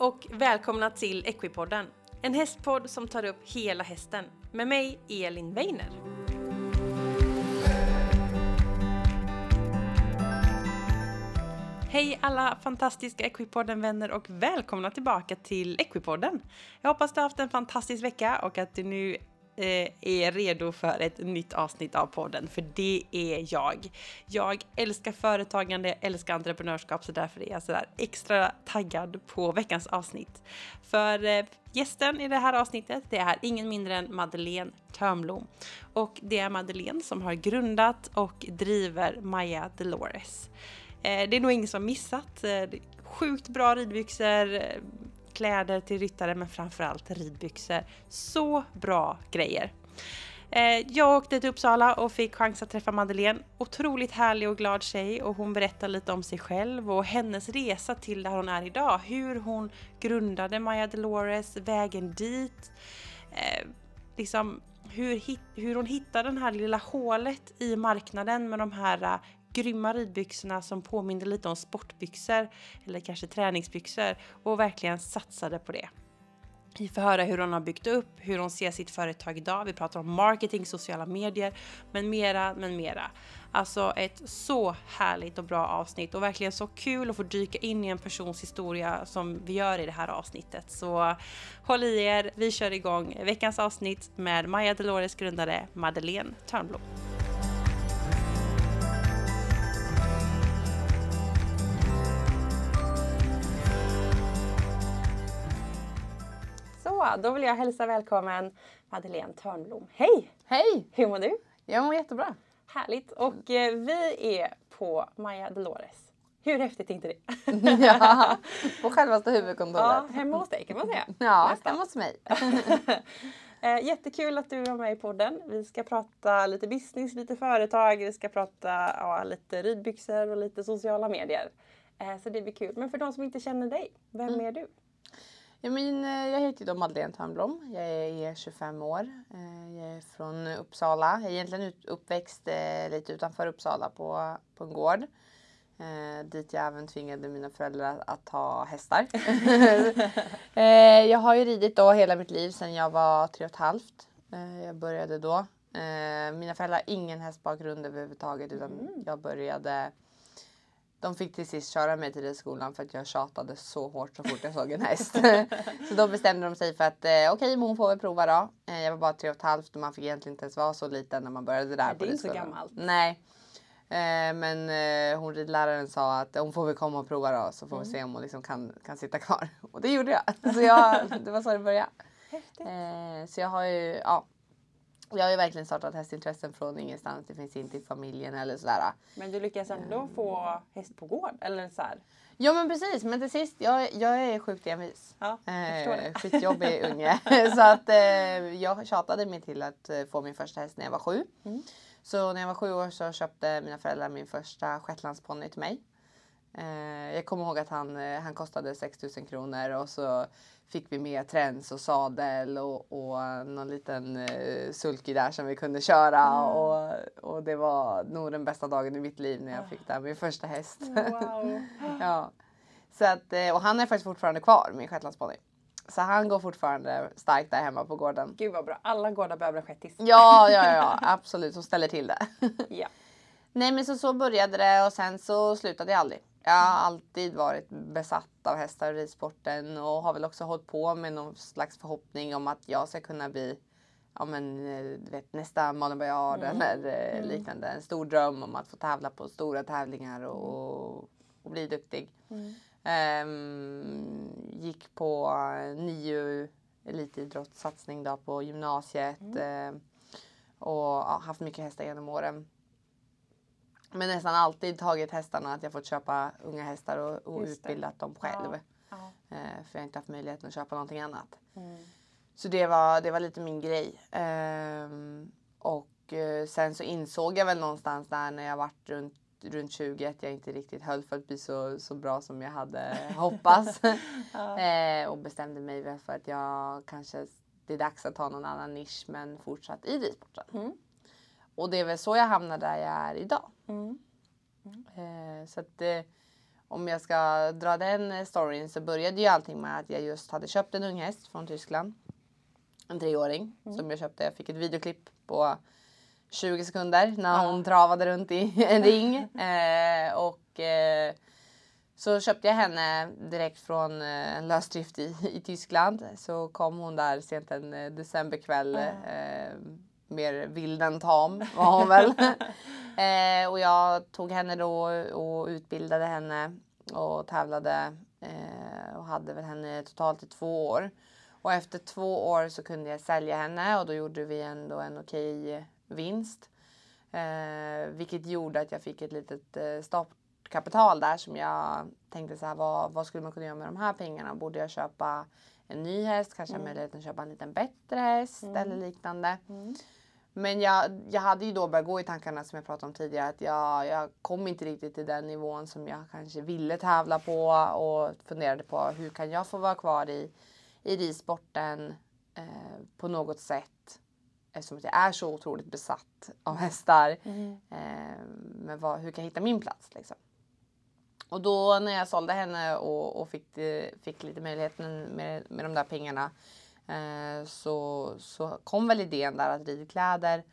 och välkomna till Equipodden. En hästpodd som tar upp hela hästen. Med mig, Elin Weiner. Hej alla fantastiska Equipodden-vänner och välkomna tillbaka till Equipodden. Jag hoppas du har haft en fantastisk vecka och att du nu Eh, är redo för ett nytt avsnitt av podden, för det är jag. Jag älskar företagande, jag älskar entreprenörskap, så därför är jag sådär extra taggad på veckans avsnitt. För eh, gästen i det här avsnittet, det är ingen mindre än Madeleine Törnblom. Och det är Madeleine som har grundat och driver Maya Delores. Eh, det är nog ingen som missat. Sjukt bra ridbyxor, kläder till ryttare men framförallt ridbyxor. Så bra grejer! Eh, jag åkte till Uppsala och fick chans att träffa Madeleine. Otroligt härlig och glad tjej och hon berättar lite om sig själv och hennes resa till där hon är idag. Hur hon grundade Maja Dolores, vägen dit. Eh, liksom hur, hur hon hittade det här lilla hålet i marknaden med de här eh, grymma ridbyxorna som påminner lite om sportbyxor eller kanske träningsbyxor och verkligen satsade på det. Vi får höra hur hon har byggt upp, hur hon ser sitt företag idag. Vi pratar om marketing, sociala medier, men mera, men mera. Alltså ett så härligt och bra avsnitt och verkligen så kul att få dyka in i en persons historia som vi gör i det här avsnittet. Så håll i er, vi kör igång veckans avsnitt med Maja Delores grundare Madeleine Törnblom. Då vill jag hälsa välkommen Madeleine Törnblom. Hej! Hej! Hur mår du? Jag mår jättebra. Härligt! Och eh, vi är på Maja Dolores. Hur häftigt är inte det? ja, på självaste huvudkontoret. Ja, hemma hos dig kan man säga. Ja, Nästan. hemma hos mig. eh, jättekul att du var med i podden. Vi ska prata lite business, lite företag, vi ska prata ja, lite ridbyxor och lite sociala medier. Eh, så det blir kul. Men för de som inte känner dig, vem mm. är du? Ja, men, eh, jag heter då Madeleine Törnblom. Jag är 25 år. Eh, jag är från Uppsala. Jag är egentligen uppväxt eh, lite utanför Uppsala på, på en gård. dit jag även tvingade mina föräldrar att ha hästar. jag har ju ridit då hela mitt liv sedan jag var tre och ett halvt. jag började då. mina föräldrar har ingen hästbakgrund överhuvudtaget utan mm. jag började de fick till sist köra mig till ridskolan för att jag tjatade så hårt så fort jag såg en häst. så då bestämde de sig för att eh, okej, okay, hon får väl prova då. Eh, jag var bara tre och ett halvt och man fick egentligen inte ens vara så liten när man började där. Nej, det är inte så gammalt. Nej. Eh, men eh, hon ridläraren sa att hon får väl komma och prova då så får mm. vi se om hon liksom kan, kan sitta kvar. Och det gjorde jag. Så jag, det var så det började. Häftigt. Eh, så jag har ju, ja, jag har ju verkligen startat hästintressen från ingenstans. Det finns inte i familjen eller sådär. Men du lyckas ändå mm. få häst på gård? Eller så här. Ja men precis, men till sist, jag, jag är sjukt envis. Ja, eh, skitjobbig unge. så att eh, jag tjatade mig till att eh, få min första häst när jag var sju. Mm. Så när jag var sju år så köpte mina föräldrar min första shetlandsponny till mig. Eh, jag kommer ihåg att han, eh, han kostade 6000 kronor och så fick vi med träns och sadel och, och någon liten eh, sulky där som vi kunde köra mm. och, och det var nog den bästa dagen i mitt liv när jag fick där min första häst. Wow. ja. Så att, eh, och han är faktiskt fortfarande kvar, min shetlandsponny. Så han går fortfarande starkt där hemma på gården. Gud vad bra. Alla gårdar behöver en shettis. Ja, ja, ja, absolut. Som ställer till det. ja. Nej men så, så började det och sen så slutade jag aldrig. Jag har alltid varit besatt av hästar och ridsporten och har väl också hållit på med någon slags förhoppning om att jag ska kunna bli ja, men, eh, du vet, nästa Malin Baryard mm. eller eh, mm. liknande. En stor dröm om att få tävla på stora tävlingar och, och bli duktig. Mm. Um, gick på NIU elitidrottssatsning då på gymnasiet uh, och ja, haft mycket hästar genom åren. Men nästan alltid tagit hästarna att jag fått köpa unga hästar och, och utbildat dem själv. Ja. Ja. Eh, för jag har inte haft möjligheten att köpa någonting annat. Mm. Så det var, det var lite min grej. Ehm, och eh, sen så insåg jag väl någonstans där när jag varit runt, runt 20 att jag inte riktigt höll för att bli så, så bra som jag hade hoppats. ja. eh, och bestämde mig för att jag kanske det är dags att ta någon annan nisch men fortsatt i ridsporten. Mm. Och det är väl så jag hamnar där jag är idag. Mm. Mm. Eh, så att, eh, om jag ska dra den storyn så började ju allting med att jag just hade köpt en unghäst från Tyskland. En treåring Mm. som jag köpte. Jag fick ett videoklipp på 20 sekunder när hon travade runt i en ring. Eh, och eh, så köpte jag henne direkt från eh, en lösdrift i, i Tyskland. Så kom hon där sent en eh, decemberkväll. Mer vild än tam var hon väl. eh, och jag tog henne då och utbildade henne och tävlade eh, och hade väl henne totalt i två år. Och efter två år så kunde jag sälja henne och då gjorde vi ändå en okej vinst. Eh, vilket gjorde att jag fick ett litet eh, startkapital där som jag tänkte så här, vad, vad skulle man kunna göra med de här pengarna? Borde jag köpa en ny häst, kanske mm. möjligheten att köpa en liten bättre häst eller liknande. Mm. Men jag, jag hade ju då börjat gå i tankarna som jag pratade om tidigare att jag, jag kom inte riktigt till den nivån som jag kanske ville tävla på och funderade på hur kan jag få vara kvar i, i ridsporten eh, på något sätt eftersom att jag är så otroligt besatt av hästar. Mm. Eh, men vad, hur kan jag hitta min plats liksom? Och då när jag sålde henne och, och fick, eh, fick lite möjligheten med, med de där pengarna så, så kom väl idén där att ridkläder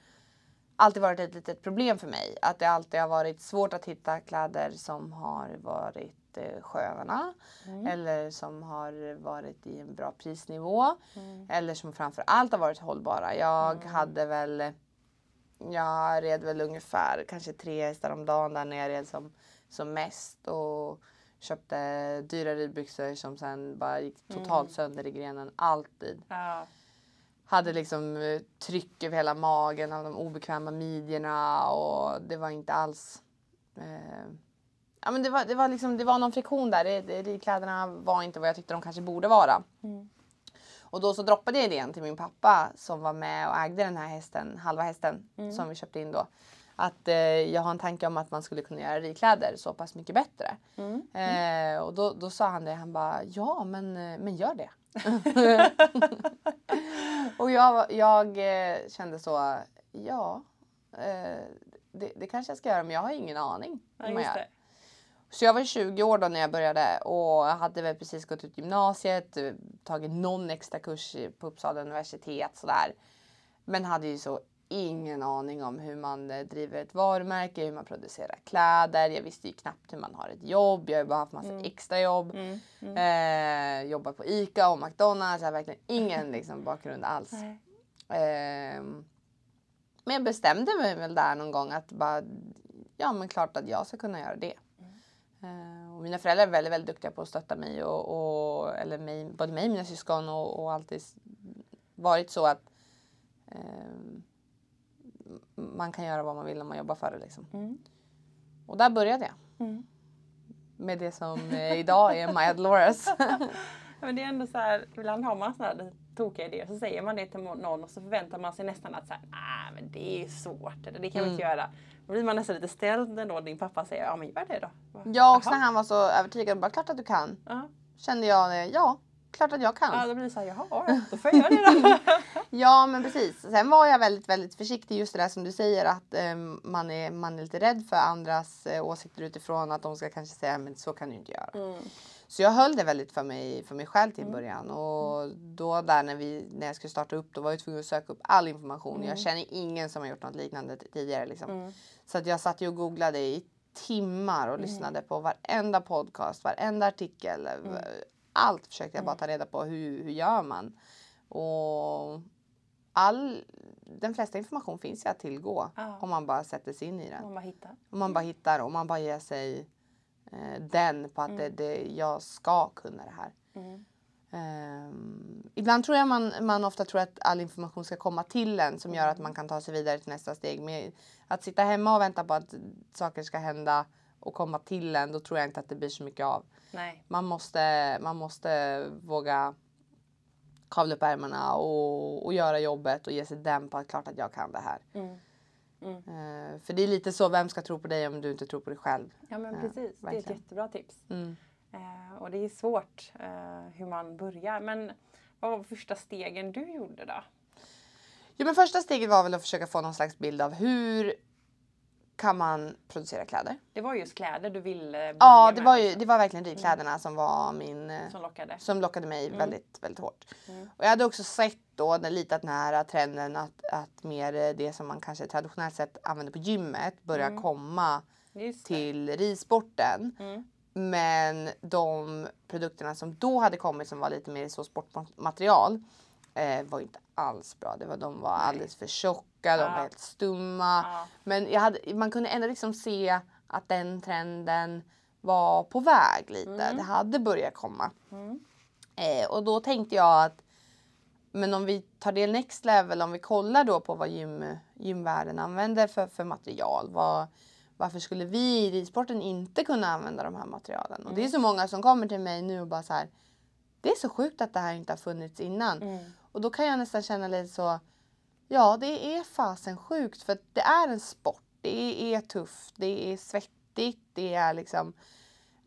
alltid varit ett litet problem för mig. Att det alltid har varit svårt att hitta kläder som har varit eh, sköna Mm. eller som har varit i en bra prisnivå Mm. eller som framför allt har varit hållbara. Jag Mm. hade väl jag red väl ungefär kanske tre hästar om dagen där när jag red som, som mest och köpte dyra ridbyxor som sen bara gick totalt Mm. sönder i grenen alltid. Ja. Hade liksom eh, tryck över hela magen av de obekväma midjorna och det var inte alls eh, Ja men det var, det var liksom, det var någon friktion där. Det- det- Ridkläderna var inte vad jag tyckte de kanske borde vara. Mm. Och då så droppade jag idén till min pappa som var med och ägde den här hästen, halva hästen Mm. som vi köpte in då. Att eh, jag har en tanke om att man skulle kunna göra ridkläder så pass mycket bättre. Mm. Eh, och då, då sa han det, han bara ja men, eh, men gör det. och jag, jag eh, kände så, ja eh, det, det kanske jag ska göra men jag har ingen aning Ja, man gör. det. Så jag var 20 år då när jag började och hade väl precis gått ut gymnasiet, eh, tagit någon extra kurs på Uppsala universitet sådär. Men hade ju så ingen aning om hur man eh, driver ett varumärke, hur man producerar kläder. Jag visste ju knappt hur man har ett jobb. Jag har bara haft massa Mm. extra jobb. Mm. Mm. Eh, jobbat på ICA och McDonalds. Jag har verkligen ingen liksom, bakgrund alls. Ehm, men jag bestämde mig väl där någon gång att bara, ja men klart att jag ska kunna göra det. Ehm, och mina föräldrar är väldigt, väldigt duktiga på att stötta mig och, och eller mig, både mig och mina syskon och, och alltid varit så att ehm, man kan göra vad man vill om man jobbar för det liksom. Mm. Och där började jag Mm. med det som eh, idag är Maya Dolores. Ja, Men det är ändå så här, ibland har man sådana här tokiga idéer så säger man det till någon och så förväntar man sig nästan att så här, ah, men det är svårt, eller det kan vi inte göra. Då blir man nästan lite ställd när din pappa säger, ja men gör det då. också Jaha. när han var så övertygad, bara klart att du kan. Ja, Kände jag, eh, ja, klart att jag kan. ja då blir det så här, jaha, då får jag göra det då. Ja men precis. Sen var jag väldigt väldigt försiktig just det där som du säger att eh, man, är, man är lite rädd för andras eh, åsikter utifrån att de ska kanske säga men så kan du inte göra. Mm. Så jag höll det väldigt för mig, för mig själv till början och då där när, vi, när jag skulle starta upp då var jag tvungen att söka upp all information. Jag känner ingen som har gjort något liknande tidigare liksom. Mm. Så att jag satt ju och googlade i timmar och lyssnade på varenda podcast, varenda artikel. Mm. Allt försökte jag bara ta reda på. Hur, hur gör man? Och all, den flesta information finns ju att tillgå Ja. om man bara sätter sig in i den. Om man hittar. Om man bara hittar och man bara ger sig eh, den på att det, det, jag ska kunna det här. Mm. Ehm, ibland tror jag man, man ofta tror att all information ska komma till en som gör att man kan ta sig vidare till nästa steg. Men att sitta hemma och vänta på att saker ska hända och komma till en, då tror jag inte att det blir så mycket av. Nej. Man måste, man måste våga kavla upp ärmarna och, och göra jobbet och ge sig den på att klart att jag kan det här. Mm. Ehm, för det är lite så, vem ska tro på dig om du inte tror på dig själv? Ja men Ja, precis, det är ett jättebra tips. Mm. Eh, och det är svårt eh, hur man börjar. Men vad var första stegen du gjorde då? Jo, men första steget var väl att försöka få någon slags bild av hur kan man producera kläder. Det var just kläder du ville Ja, det med, var ju det var verkligen ridkläderna som var min eh, som lockade. som lockade mig Mm. väldigt, väldigt hårt. Och jag hade också sett då den, lite den här trenden att, att mer eh, det som man kanske traditionellt sett använder på gymmet börjar Mm. komma till ridsporten. Mm. Men de produkterna som då hade kommit som var lite mer så sportmaterial eh, var inte alls bra. Det var, de var alldeles för tjocka, de Ja. var helt stumma. Men jag hade, man kunde ändå liksom se att den trenden var på väg lite. Det hade börjat komma. Mm. Eh, och då tänkte jag att men om vi tar det next level, om vi kollar då på vad gym, gymvärlden använder för, för material. Vad, varför skulle vi i ridsporten inte kunna använda de här materialen? Och det är så många som kommer till mig nu och bara så här. Det är så sjukt att det här inte har funnits innan. Mm. Och då kan jag nästan känna lite så. Ja, det är fasen sjukt för det är en sport. Det är tufft, det är svettigt, det är liksom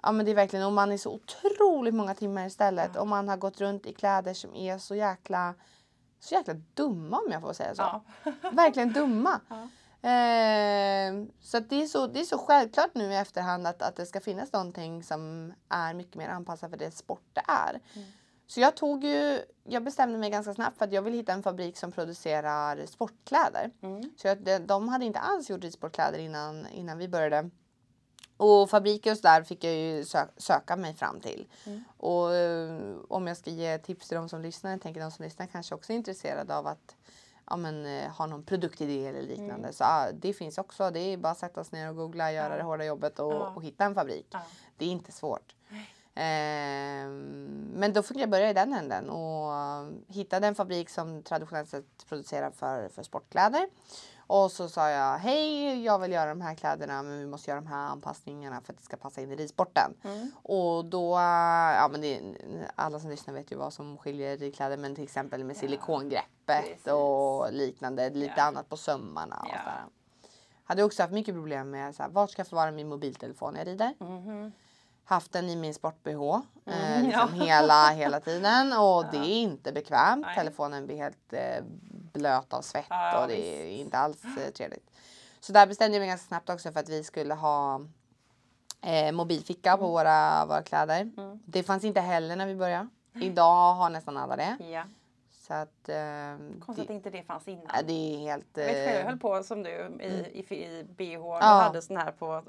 Ja men det är verkligen, och man är så otroligt många timmar istället och man har gått runt i kläder som är så jäkla så jäkla dumma om jag får säga så. Ja. Verkligen dumma. Ja. Eh, så det, är så det är så självklart nu i efterhand att, att det ska finnas någonting som är mycket mer anpassat för det sport det är. Så jag tog ju, jag bestämde mig ganska snabbt för att jag vill hitta en fabrik som producerar sportkläder. Mm. Så jag, de, de hade inte alls gjort ridsportkläder innan, innan vi började. Och fabriker och sådär fick jag ju sö söka mig fram till. Mm. Och eh, om jag ska ge tips till de som lyssnar, jag tänker de som lyssnar kanske också är intresserade av att ja, men, eh, ha någon produktidé eller liknande. Mm. Så ah, det finns också. Det är bara att sätta sig ner och googla, göra Ja. det hårda jobbet och, Ja. och hitta en fabrik. Ja. Det är inte svårt. Ehm, men då fick jag börja i den änden och hittade en fabrik som traditionellt sett producerar för, för sportkläder. Och så sa jag hej, jag vill göra de här kläderna men vi måste göra de här anpassningarna för att det ska passa in i ridsporten. Mm. Och då, ja men det, alla som lyssnar vet ju vad som skiljer ridkläder men till exempel med Ja, silikongreppet precis. och liknande, lite Ja. annat på sömmarna och Ja. sådär. Hade också haft mycket problem med så här, vart ska jag förvara min mobiltelefon när jag rider? Mhm. Haft den i min sport-bh eh, Mm, liksom ja. hela, hela tiden och det Ja. är inte bekvämt. Nej. Telefonen blir helt eh, blöt av svett Ja, och det är visst. inte alls eh, trevligt. Så där bestämde jag mig ganska snabbt också för att vi skulle ha eh, mobilficka på våra, våra kläder. Mm. Det fanns inte heller när vi började. Idag har nästan alla det. Så att eh, Konstigt att inte det fanns innan. ja, det är helt... Jag vet jag Eh, höll på som du i, i, i bh och Ja. hade sån här på,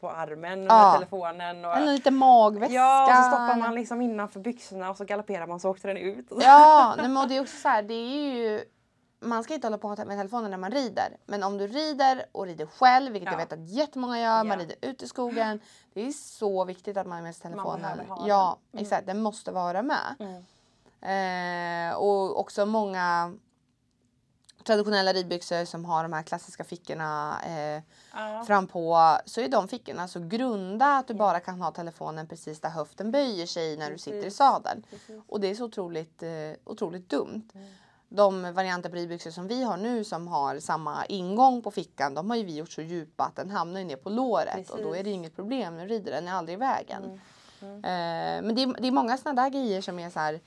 på armen med Ja. telefonen. Och, en liten magväska. ja, och så stoppar man liksom innanför byxorna och så galopperar man så åkte den ut. Ja, nej, men och det är också så här, det är ju man ska inte hålla på med telefonen när man rider. Men om du rider och rider själv, vilket Ja. jag vet att jättemånga gör, man Ja. rider ute i skogen. Det är så viktigt att man har med sig Man telefonen. behöver ha Ja, den. Mm. exakt. Den måste vara med. Mm. Eh, och också många traditionella ridbyxor som har de här klassiska fickorna eh, Ja. fram på så är de fickorna så grunda att du bara kan ha telefonen precis där höften böjer sig när du sitter i Precis. sadeln. Precis. Och det är så otroligt, eh, otroligt dumt. Mm. De varianter på ridbyxor som vi har nu som har samma ingång på fickan, de har ju vi gjort så djupa att den hamnar ner på låret och då är det Precis. inget problem. Nu rider den är aldrig i vägen. Mm. Mm. Eh, men det är, det är många sådana där grejer som är så här,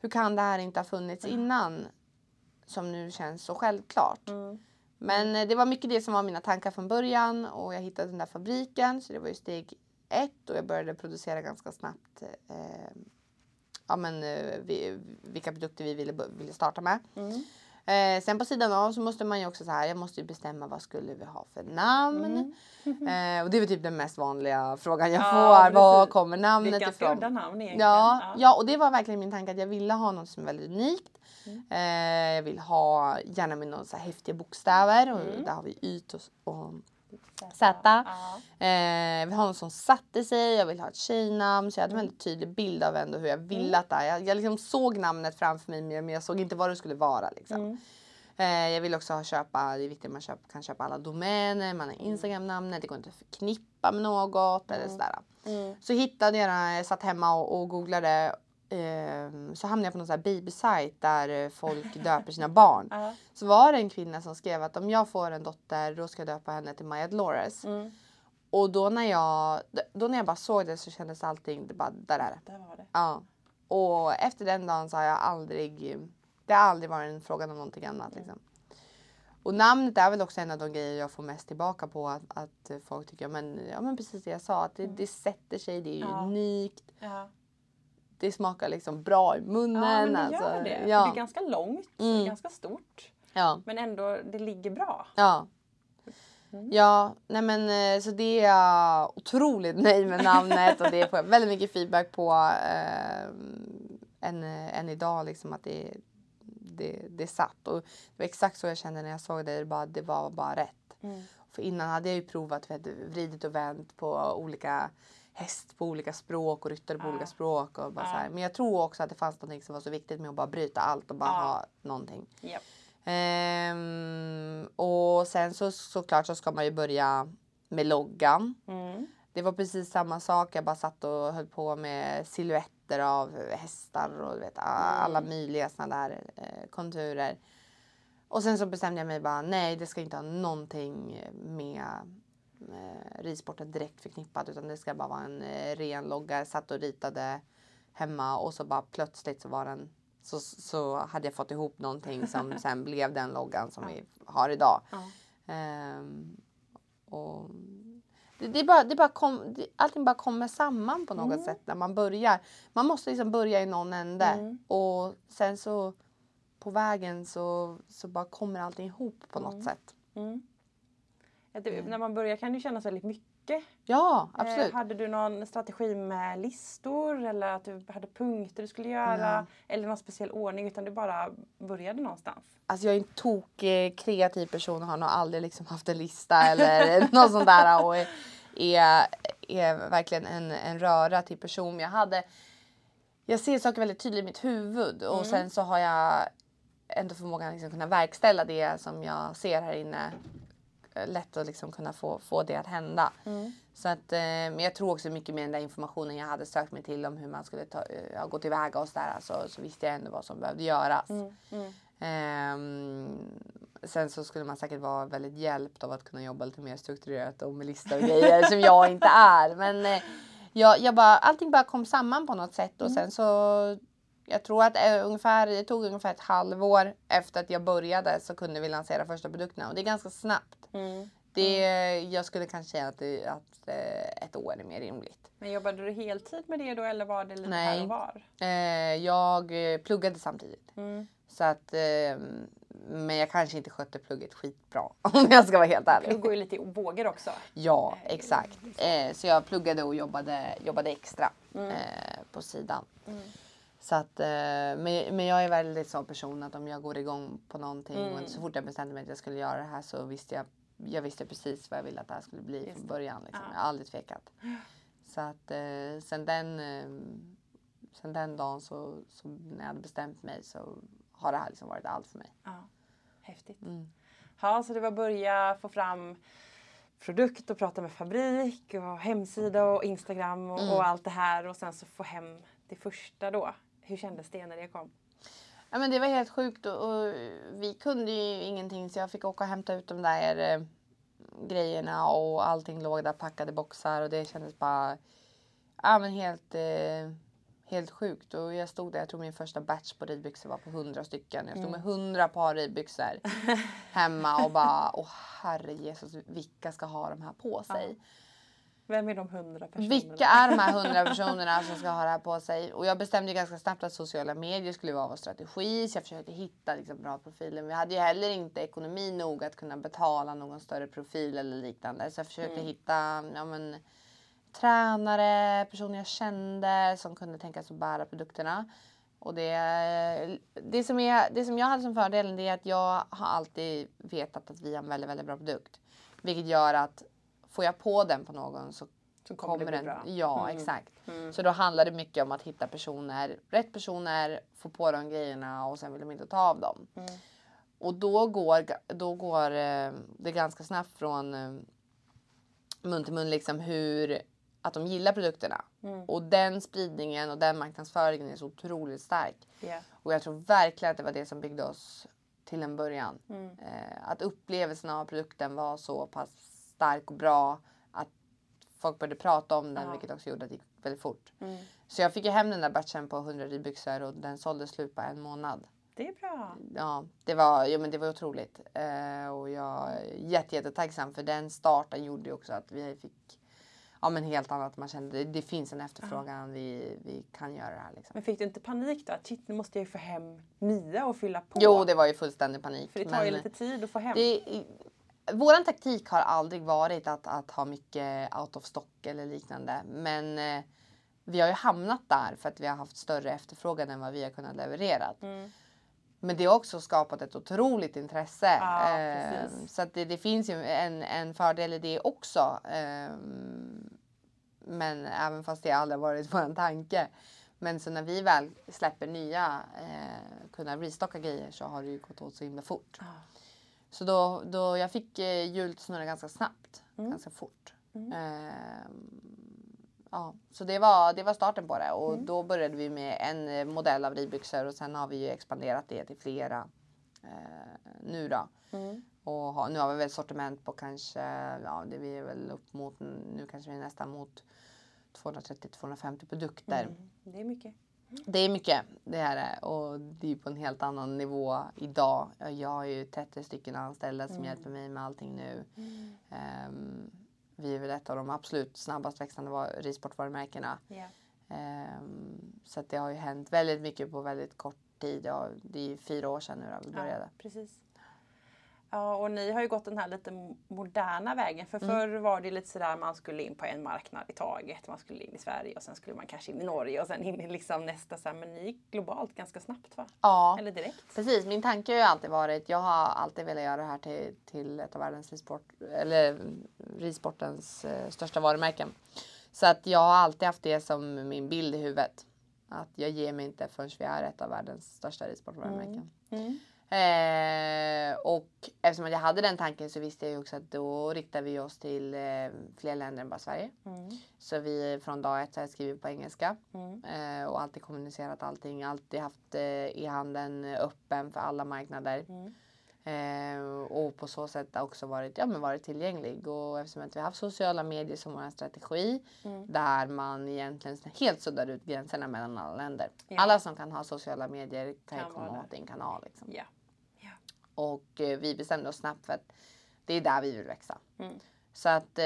hur kan det här inte ha funnits innan? Som nu känns så självklart. Mm. Men eh, det var mycket det som var mina tankar från början och jag hittade den där fabriken så det var ju steg ett och jag började producera ganska snabbt eh, ja, men, eh, vi, vilka produkter vi ville, ville starta med. Mm. Eh, sen på sidan av så måste man ju också så här, jag måste ju bestämma vad skulle vi ha för namn. Eh, och det är väl typ den mest vanliga frågan jag Ja, får. Var kommer namnet ganska ifrån? udda namn egentligen. Ja, ja, och det var verkligen min tanke att jag ville ha något som är väldigt unikt. Mm. Eh, jag vill ha gärna med några så här häftiga bokstäver och Mm. där har vi Y och, och Ja. Z. Eh, jag vill ha något som satte sig, jag vill ha ett tjejnamn. Så jag hade en Mm. väldigt tydlig bild av ändå hur jag ville att det. Jag, jag liksom såg namnet framför mig men jag såg inte vad det skulle vara. Liksom. Mm. Eh, jag vill också ha, köpa, det är viktigt att man köp, kan köpa alla domäner, man har Instagram-namnet, det går inte att förknippa med något eller sådär. Mm. Så hittade jag den, jag satt hemma och, och googlade. Eh, så hamnade jag på någon sån här babysajt där eh, folk döper sina barn. Ja. Så var det en kvinna som skrev att om jag får en dotter då ska jag döpa henne till Maya Dolores. Mm. Och då när jag, då när jag bara såg det så kändes allting, det bara, där är det. Där var det. Ja. Och efter den dagen så har jag aldrig, det har aldrig varit en fråga om någonting annat. Liksom. Och namnet är väl också en av de grejer jag får mest tillbaka på. Att, att folk tycker, men, ja men precis det jag sa, att det, det sätter sig, det är Ja. unikt. Ja. Det smakar liksom bra i munnen. Ja, men det alltså. gör det. Ja. Det är ganska långt, det Mm. ganska stort. ja. Men ändå, det ligger bra. Ja. Mm. Ja, nej men eh, så det är jag otroligt nöjd med namnet och det får jag väldigt mycket feedback på eh, än, än idag liksom att det, det, det satt. Och det var exakt så jag kände när jag såg det, det, bara, det var bara rätt. Mm. För innan hade jag ju provat, du, vridit och vänt på olika häst på olika språk och ryttare på Ja. olika språk. Och bara Ja. så här. Men jag tror också att det fanns något som var så viktigt med att bara bryta allt och bara Ja. ha någonting. Japp. Ehm, och sen så såklart så ska man ju börja med loggan. Mm. Det var precis samma sak. Jag bara satt och höll på med silhuetter av hästar och vet, a- alla möjliga såna där eh, konturer. Och sen så bestämde jag mig bara nej, det ska inte ha någonting med eh, ridsporten direkt förknippat utan det ska bara vara en eh, ren logga. Jag satt och ritade hemma och så bara plötsligt så var den så, så hade jag fått ihop någonting som sen blev den loggan som vi har idag. Ja. Ehm, och det, det, bara, det bara kom, det, allting bara kommer samman på något Mm. sätt när man börjar. Man måste liksom börja i någon ände Mm. och sen så på vägen så, så bara kommer allting ihop på något Mm. sätt. Mm. Det, När man börjar kan det kännas väldigt mycket. Ja, absolut. Eh, hade du någon strategi med listor eller att du hade punkter du skulle göra? Ja. Eller någon speciell ordning utan du bara började någonstans? Alltså jag är en tok eh, kreativ person och har nog aldrig liksom haft en lista eller något sånt där. Och är, är, är verkligen en, en röra till person. Jag hade jag ser saker väldigt tydligt i mitt huvud och sen så har jag ändå förmågan att liksom kunna verkställa det som jag ser här inne. Lätt att liksom kunna få, få det att hända. Så att, eh, men jag tror också mycket med den där informationen jag hade sökt mig till om hur man skulle ta, eh, ja, gå tillväga och sådär. Så, så visste jag ändå vad som behövde göras. Mm. Ehm, sen så skulle man säkert vara väldigt hjälpt av att kunna jobba lite mer strukturerat och med listor och grejer som jag inte är. Men eh, jag, jag bara, allting bara kom samman på något sätt och sen så jag tror att eh, ungefär, det tog ungefär ett halvår efter att jag började så kunde vi lansera första produkterna och det är ganska snabbt. Mm. Det, jag skulle kanske säga att, det, att eh, ett år är mer rimligt. Men jobbade du heltid med det då eller var det lite Nej. här och var? Eh, jag pluggade samtidigt. Mm. Så att, eh, men jag kanske inte skötte plugget skitbra om jag ska vara helt ärlig. Du går ju lite i vågor också. Ja, exakt. Eh, så jag pluggade och jobbade, jobbade extra Mm. på sidan. Så att, eh, men, men jag är väldigt sån person att om jag går igång på någonting Mm. och så fort jag bestämde mig att jag skulle göra det här så visste jag, jag visste precis vad jag ville att det här skulle bli Just från början. Liksom. Ja. Jag har aldrig tvekat. Så att eh, sen, den, eh, sen den dagen så, så när jag hade bestämt mig så har det här liksom varit allt för mig. Ja. Häftigt. Mm. Ja, så det var börja få fram produkt och prata med fabrik och hemsida och Instagram och, Mm. och allt det här och sen så få hem det första då. Hur kändes det när det kom? Ja, men det var helt sjukt och, och vi kunde ju ingenting så jag fick åka och hämta ut de där eh, grejerna och allting låg där packade boxar och det kändes bara ja, men helt, eh, helt sjukt. Och jag stod där, jag tror min första batch på ridbyxor var på 100 stycken. Jag stod med 100 par ridbyxor hemma och bara åh herre Jesus, vilka ska ha de här på sig? Vem är de hundra personerna? Vilka är de här hundra personerna som ska ha det här på sig? Och jag bestämde ju ganska snabbt att sociala medier skulle vara vår strategi. Så jag försökte hitta liksom, bra profiler. Men vi hade ju heller inte ekonomi nog att kunna betala någon större profil eller liknande. Så jag försökte hitta ja, men, tränare, personer jag kände som kunde tänka sig att bära produkterna. Och det, det, som är, det som jag hade som fördelen det är att jag har alltid vetat att vi har en väldigt, väldigt bra produkt. Vilket gör att får jag på den på någon så Så kommer bli den. bra. Ja, Mm. exakt. Mm. Så då handlar det mycket om att hitta personer, rätt personer, få på de grejerna och sen vill de inte ta av dem. Mm. Och då går, då går eh, det ganska snabbt från eh, mun till mun liksom hur att de gillar produkterna. Mm. Och den spridningen och den marknadsföringen är så otroligt stark. Ja. Och jag tror verkligen att det var det som byggde oss till en början. Mm. Eh, att upplevelsen av produkten var så pass stark och bra att folk började prata om den Ja. vilket också gjorde att det gick väldigt fort. Mm. Så jag fick ju hem den där batchen på 100 ridbyxor och den sålde slut på en månad. Det är bra. Ja, det var, jo, men det var otroligt. Eh, och jag är jätte, jättetacksam för den starten gjorde ju också att vi fick ja, men helt annat. Man kände det, det finns en efterfrågan, vi, vi kan göra det här. Liksom. Men fick du inte panik då? Shit, nu måste jag ju få hem nya och fylla på. Jo, det var ju fullständig panik. För det tar ju lite tid att få hem. Det, våran taktik har aldrig varit att, att ha mycket out of stock eller liknande. Men eh, vi har ju hamnat där för att vi har haft större efterfrågan än vad vi har kunnat leverera. Mm. Men det har också skapat ett otroligt intresse. Ja, eh, så det, det finns ju en, en fördel i det också. Eh, men även fast det aldrig varit vår tanke. Men så när vi väl släpper nya, eh, kunna restocka grejer så har det ju gått åt så himla fort. Ja. Så då, då jag fick eh, hjulet snurra ganska snabbt, Mm. ganska fort. Mm. Ehm, ja, så det var, det var starten på det och Mm. då började vi med en eh, modell av ridbyxor och sen har vi ju expanderat det till flera eh, nu då. Mm. Och ha, nu har vi väl ett sortiment på kanske, ja det vi är väl upp mot, nu kanske vi är nästan mot 230-250 produkter. Mm. Det är mycket. Det är mycket, det är det. Och det är på en helt annan nivå idag. Jag har ju 30 stycken anställda som Mm. hjälper mig med allting nu. Ehm, vi är väl ett av de absolut snabbast växande var- ridsportvarumärkena. Ja. Ehm, så det har ju hänt väldigt mycket på väldigt kort tid. Det är fyra år sedan nu då vi började. Ja, precis. Ja, och ni har ju gått den här lite moderna vägen. För Mm. förr var det lite sådär man skulle in på en marknad i taget. Man skulle in i Sverige och sen skulle man kanske in i Norge och sen in i liksom nästa. Så här, men ni gick globalt ganska snabbt va? Ja, Eller direkt? precis. Min tanke har ju alltid varit, jag har alltid velat göra det här till, till ett av världens ridsport, eller ridsportens eh, största varumärken. Så att jag har alltid haft det som min bild i huvudet. Att jag ger mig inte förrän vi är ett av världens största ridsportvarumärken. Mm. Eh, och eftersom jag hade den tanken så visste jag ju också att då riktar vi oss till eh, fler länder än bara Sverige. Mm. Så vi från dag ett har jag skrivit på engelska Mm. eh, och alltid kommunicerat allting. Alltid haft eh, e-handeln öppen för alla marknader. Mm. Eh, och på så sätt också varit, ja, men varit tillgänglig. Och eftersom att vi har haft sociala medier som vår strategi Mm. där man egentligen helt suddar ut gränserna mellan alla länder. Ja. Alla som kan ha sociala medier kan, Kan komma åt din kanal. Liksom. Ja. Och eh, vi bestämde oss snabbt för att det är där vi vill växa. Mm. Så att eh,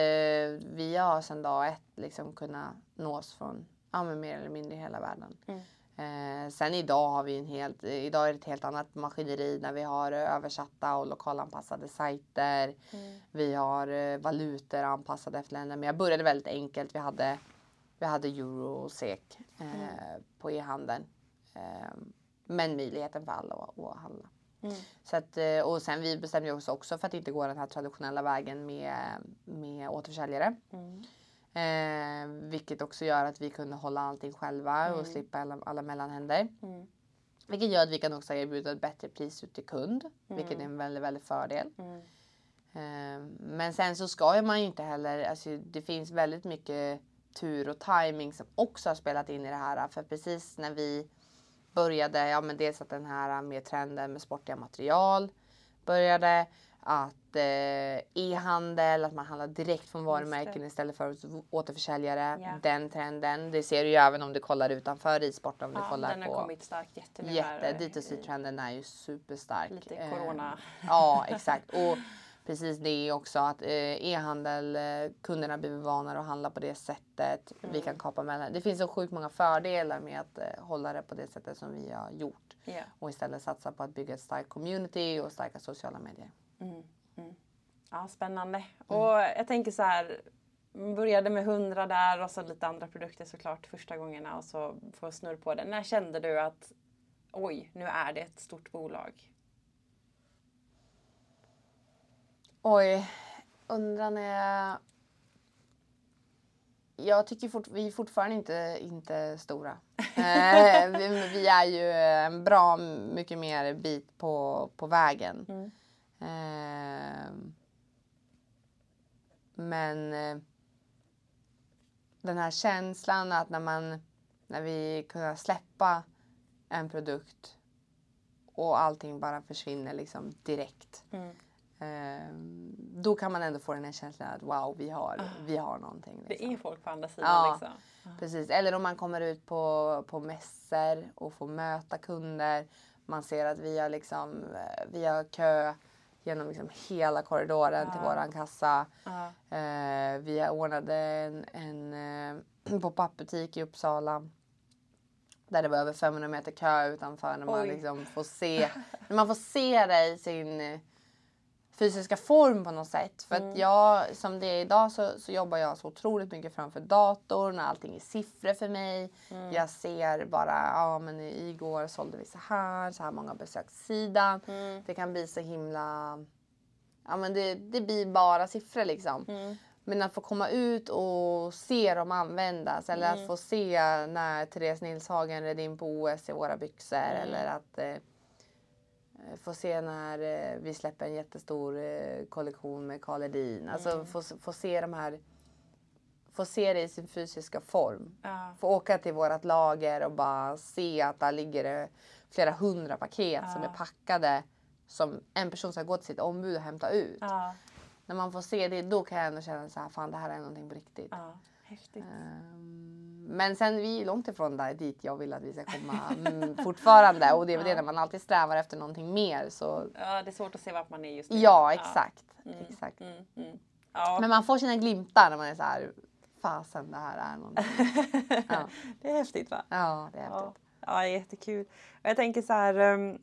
vi har sedan dag ett liksom kunnat nås från ja, men mer eller mindre hela världen. Mm. Eh, sen idag har vi en helt, eh, idag är det ett helt annat maskineri när vi har eh, översatta och lokalanpassade sajter. Mm. Vi har eh, valutor anpassade efter länder. Men jag började väldigt enkelt. Vi hade, vi hade euro och SEK eh, Mm. på e-handeln. Eh, men möjligheten för alla att, att handla. Mm. Så att, eh, och sen vi bestämde oss också för att inte gå den här traditionella vägen med, med återförsäljare. Mm. Eh, vilket också gör att vi kunde hålla allting själva Mm. och slippa alla, alla mellanhänder. Mm. Vilket gör att vi kan också erbjuda ett bättre pris ut till kund. Vilket är Mm. en väldigt, väldigt fördel. Eh, men sen så ska man ju inte heller, alltså det finns väldigt mycket tur och timing som också har spelat in i det här. För precis när vi började, ja men dels att den här med trenden med sportiga material började. Att eh, e-handel, att man handlar direkt från varumärken istället för återförsäljare. Ja. Den trenden, det ser du ju även om du kollar utanför. Om du Ja, kollar den har på kommit starkt jätte nu här, jätte, eh, D2C-trenden är ju superstark. Lite Eh, corona. Ja, exakt. Och precis det också att eh, e-handel, eh, kunderna blir vana att handla på det sättet. Vi Mm. kan kapa mellan. Det finns så sjukt många fördelar med att eh, hålla det på det sättet som vi har gjort. Ja. Och istället satsa på att bygga ett starkt community och starka sociala medier. Mm. Mm. Ja, spännande. Mm. Och jag tänker så här. Började med 100 där och så lite andra produkter såklart första gångerna och så få snurr på det. När kände du att oj, nu är det ett stort bolag? Oj, undrar när jag... Jag tycker fort, vi är fortfarande inte, inte stora. Eh, vi, vi är ju en bra mycket mer bit på, på vägen. Mm. Ehm, men eh, den här känslan att när man när vi kunde släppa en produkt och allting bara försvinner liksom direkt. Mm. Ehm, då kan man ändå få den här känslan att wow, vi har, vi har någonting. Det Liksom. är folk på andra sidan Ja. liksom. Precis. Eller om man kommer ut på, på mässor och får möta kunder. Man ser att vi har liksom, eh, vi har kö genom liksom hela korridoren till våran kassa. Ja. Eh, vi ordnade en, en eh, pop-up butik i Uppsala. Där det var över 500 meter kö utanför när man Oj. liksom får se, när man får se det i sin fysiska form på något sätt. För Mm. att jag, som det är idag så, så jobbar jag så otroligt mycket framför datorn och allting är siffror för mig. Mm. Jag ser bara, ja men igår sålde vi så här, så här många besök sidan. Mm. Det kan bli så himla, ja men det, det blir bara siffror liksom. Mm. Men att få komma ut och se dem användas eller att få se när Therese Nilshagen red in på OS i våra byxor eller att eh, få se när eh, vi släpper en jättestor eh, kollektion med Karl Edin. Alltså få, få se de här, få se det i sin fysiska form. Ja. Få åka till vårt lager och bara se att där ligger det flera hundra paket som är packade som en person ska gå till sitt ombud och hämta ut Ja. när man får se det, då kan jag ändå känna så här, fan det här är någonting på riktigt. ja. Häftigt. Ehm, Men sen vi är långt ifrån där dit jag vill att vi ska komma mm, fortfarande. Och det är väl det när man alltid strävar efter någonting mer så Ja, det är svårt att se vart man är just nu. ja exakt. exakt. Mm, mm. Ja. Men man får sina glimtar när man är så här, fasen det här är någonting. Ja, Det är häftigt va? ja det är Ja, häftigt. ja jättekul. Och jag tänker så här, um,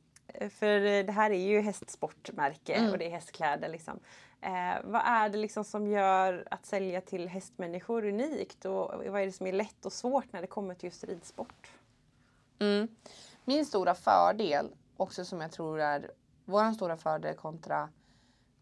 för det här är ju hästsportmärke Mm. och det är hästkläder liksom. Eh, vad är det liksom som gör att sälja till hästmänniskor unikt och vad är det som är lätt och svårt när det kommer till just ridsport? Mm. Min stora fördel, också som jag tror är vår stora fördel kontra,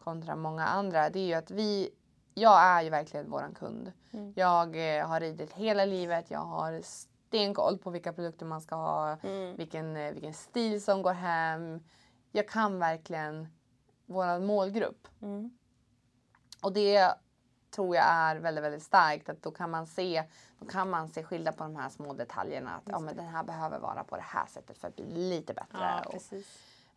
kontra många andra, det är ju att vi, jag är ju verkligen våran kund. Mm. Jag eh, har ridit hela livet, jag har stenkoll på vilka produkter man ska ha, Mm. vilken, eh, vilken stil som går hem. Jag kan verkligen våran målgrupp. Mm. Och det tror jag är väldigt, väldigt starkt. Att då kan man se, då kan man se skillnad på de här små detaljerna. Att ja, men den här behöver vara på det här sättet för att bli lite bättre. Ja, och.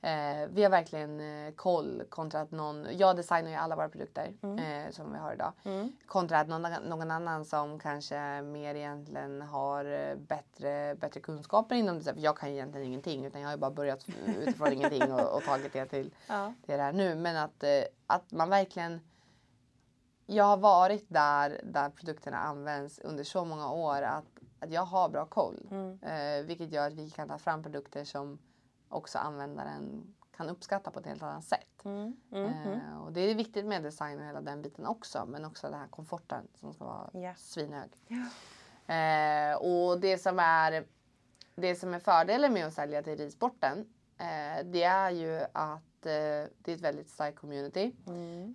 Eh, vi har verkligen eh, koll kontra att någon, jag designar ju alla våra produkter eh, som vi har idag. Mm. Kontra att någon, någon annan som kanske mer egentligen har eh, bättre, bättre kunskaper inom det. För jag kan egentligen ingenting utan jag har ju bara börjat utifrån ingenting och, och tagit det till Ja. det är här nu. Men att, eh, att man verkligen... Jag har varit där, där produkterna används under så många år att, att jag har bra koll. Mm. Eh, vilket gör att vi kan ta fram produkter som också användaren kan uppskatta på ett helt annat sätt. Mm. Mm. Mm. Eh, och det är viktigt med design och hela den biten också. Men också den här komforten som ska vara Ja. svinhög. Eh, och det som är det som är fördelen med att sälja till ridsporten eh, det är ju att eh, det är ett väldigt starkt community. Mm.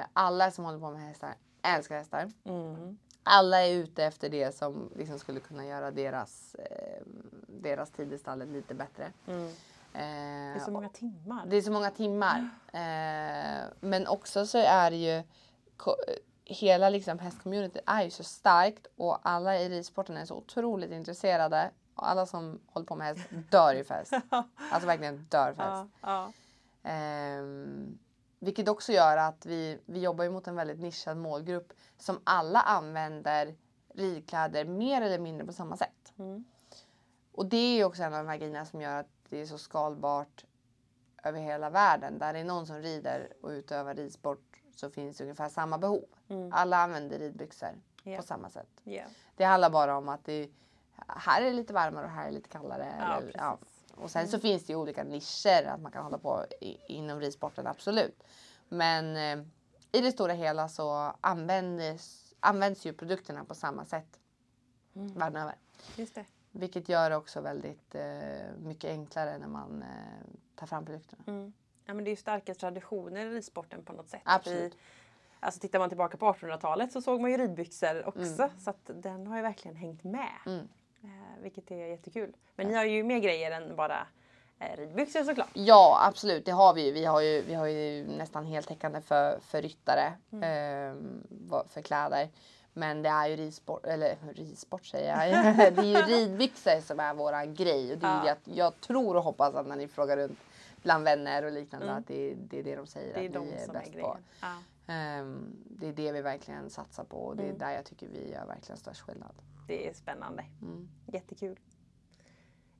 Eh, alla som håller på med hästar älskar hästar. Mm. Alla är ute efter det som liksom skulle kunna göra deras, eh, deras tid i stallet lite bättre. Eh, Det är så många timmar. det är så många timmar. Eh, men också så är det ju ko- hela liksom hästcommunity är ju så starkt och alla i ridsporten är så otroligt intresserade. Och alla som håller på med häst dör ju för häst. Alltså verkligen dör för häst. Ja, ja. Ehm, vilket också gör att vi, vi jobbar ju mot en väldigt nischad målgrupp som alla använder ridkläder mer eller mindre på samma sätt. Mm. Och det är ju också en av de här grejerna som gör att det är så skalbart över hela världen. Där det är någon som rider och utövar ridsport så finns det ungefär samma behov. Mm. Alla använder ridbyxor Ja. på samma sätt. Ja. Det handlar bara om att det här är det lite varmare och här är det lite kallare. Ja, eller. Mm. Och sen så finns det ju olika nischer att man kan hålla på i, inom ridsporten, absolut. Men eh, i det stora hela så används, används ju produkterna på samma sätt Mm. världen över. Just det. Vilket gör det också väldigt eh, mycket enklare när man eh, tar fram produkterna. Mm. Ja, men det är ju starka traditioner i ridsporten på något sätt. Absolut. Vi, alltså tittar man tillbaka på 1800-talet så såg man ju ridbyxor också. Så att den har ju verkligen hängt med. Mm. Eh, vilket är jättekul. Men ni har ju mer grejer än bara eh, ridbyxor såklart. Ja, absolut. Det har vi ju. Vi har ju, vi har ju nästan heltäckande för, för ryttare. ehm, vad- för kläder. Men det är ju ridsport, eller ridsport säger jag. det är ju ridbyxor som är våra grej. Och det är Ja. att jag tror och hoppas att när ni frågar runt bland vänner och liknande att det, är- det är det de säger Det är att de vi är som är bäst på. Ja. Ehm, det är det vi verkligen satsar på och det är där jag tycker vi gör verkligen störst skillnad. Det är spännande. Mm. Jättekul.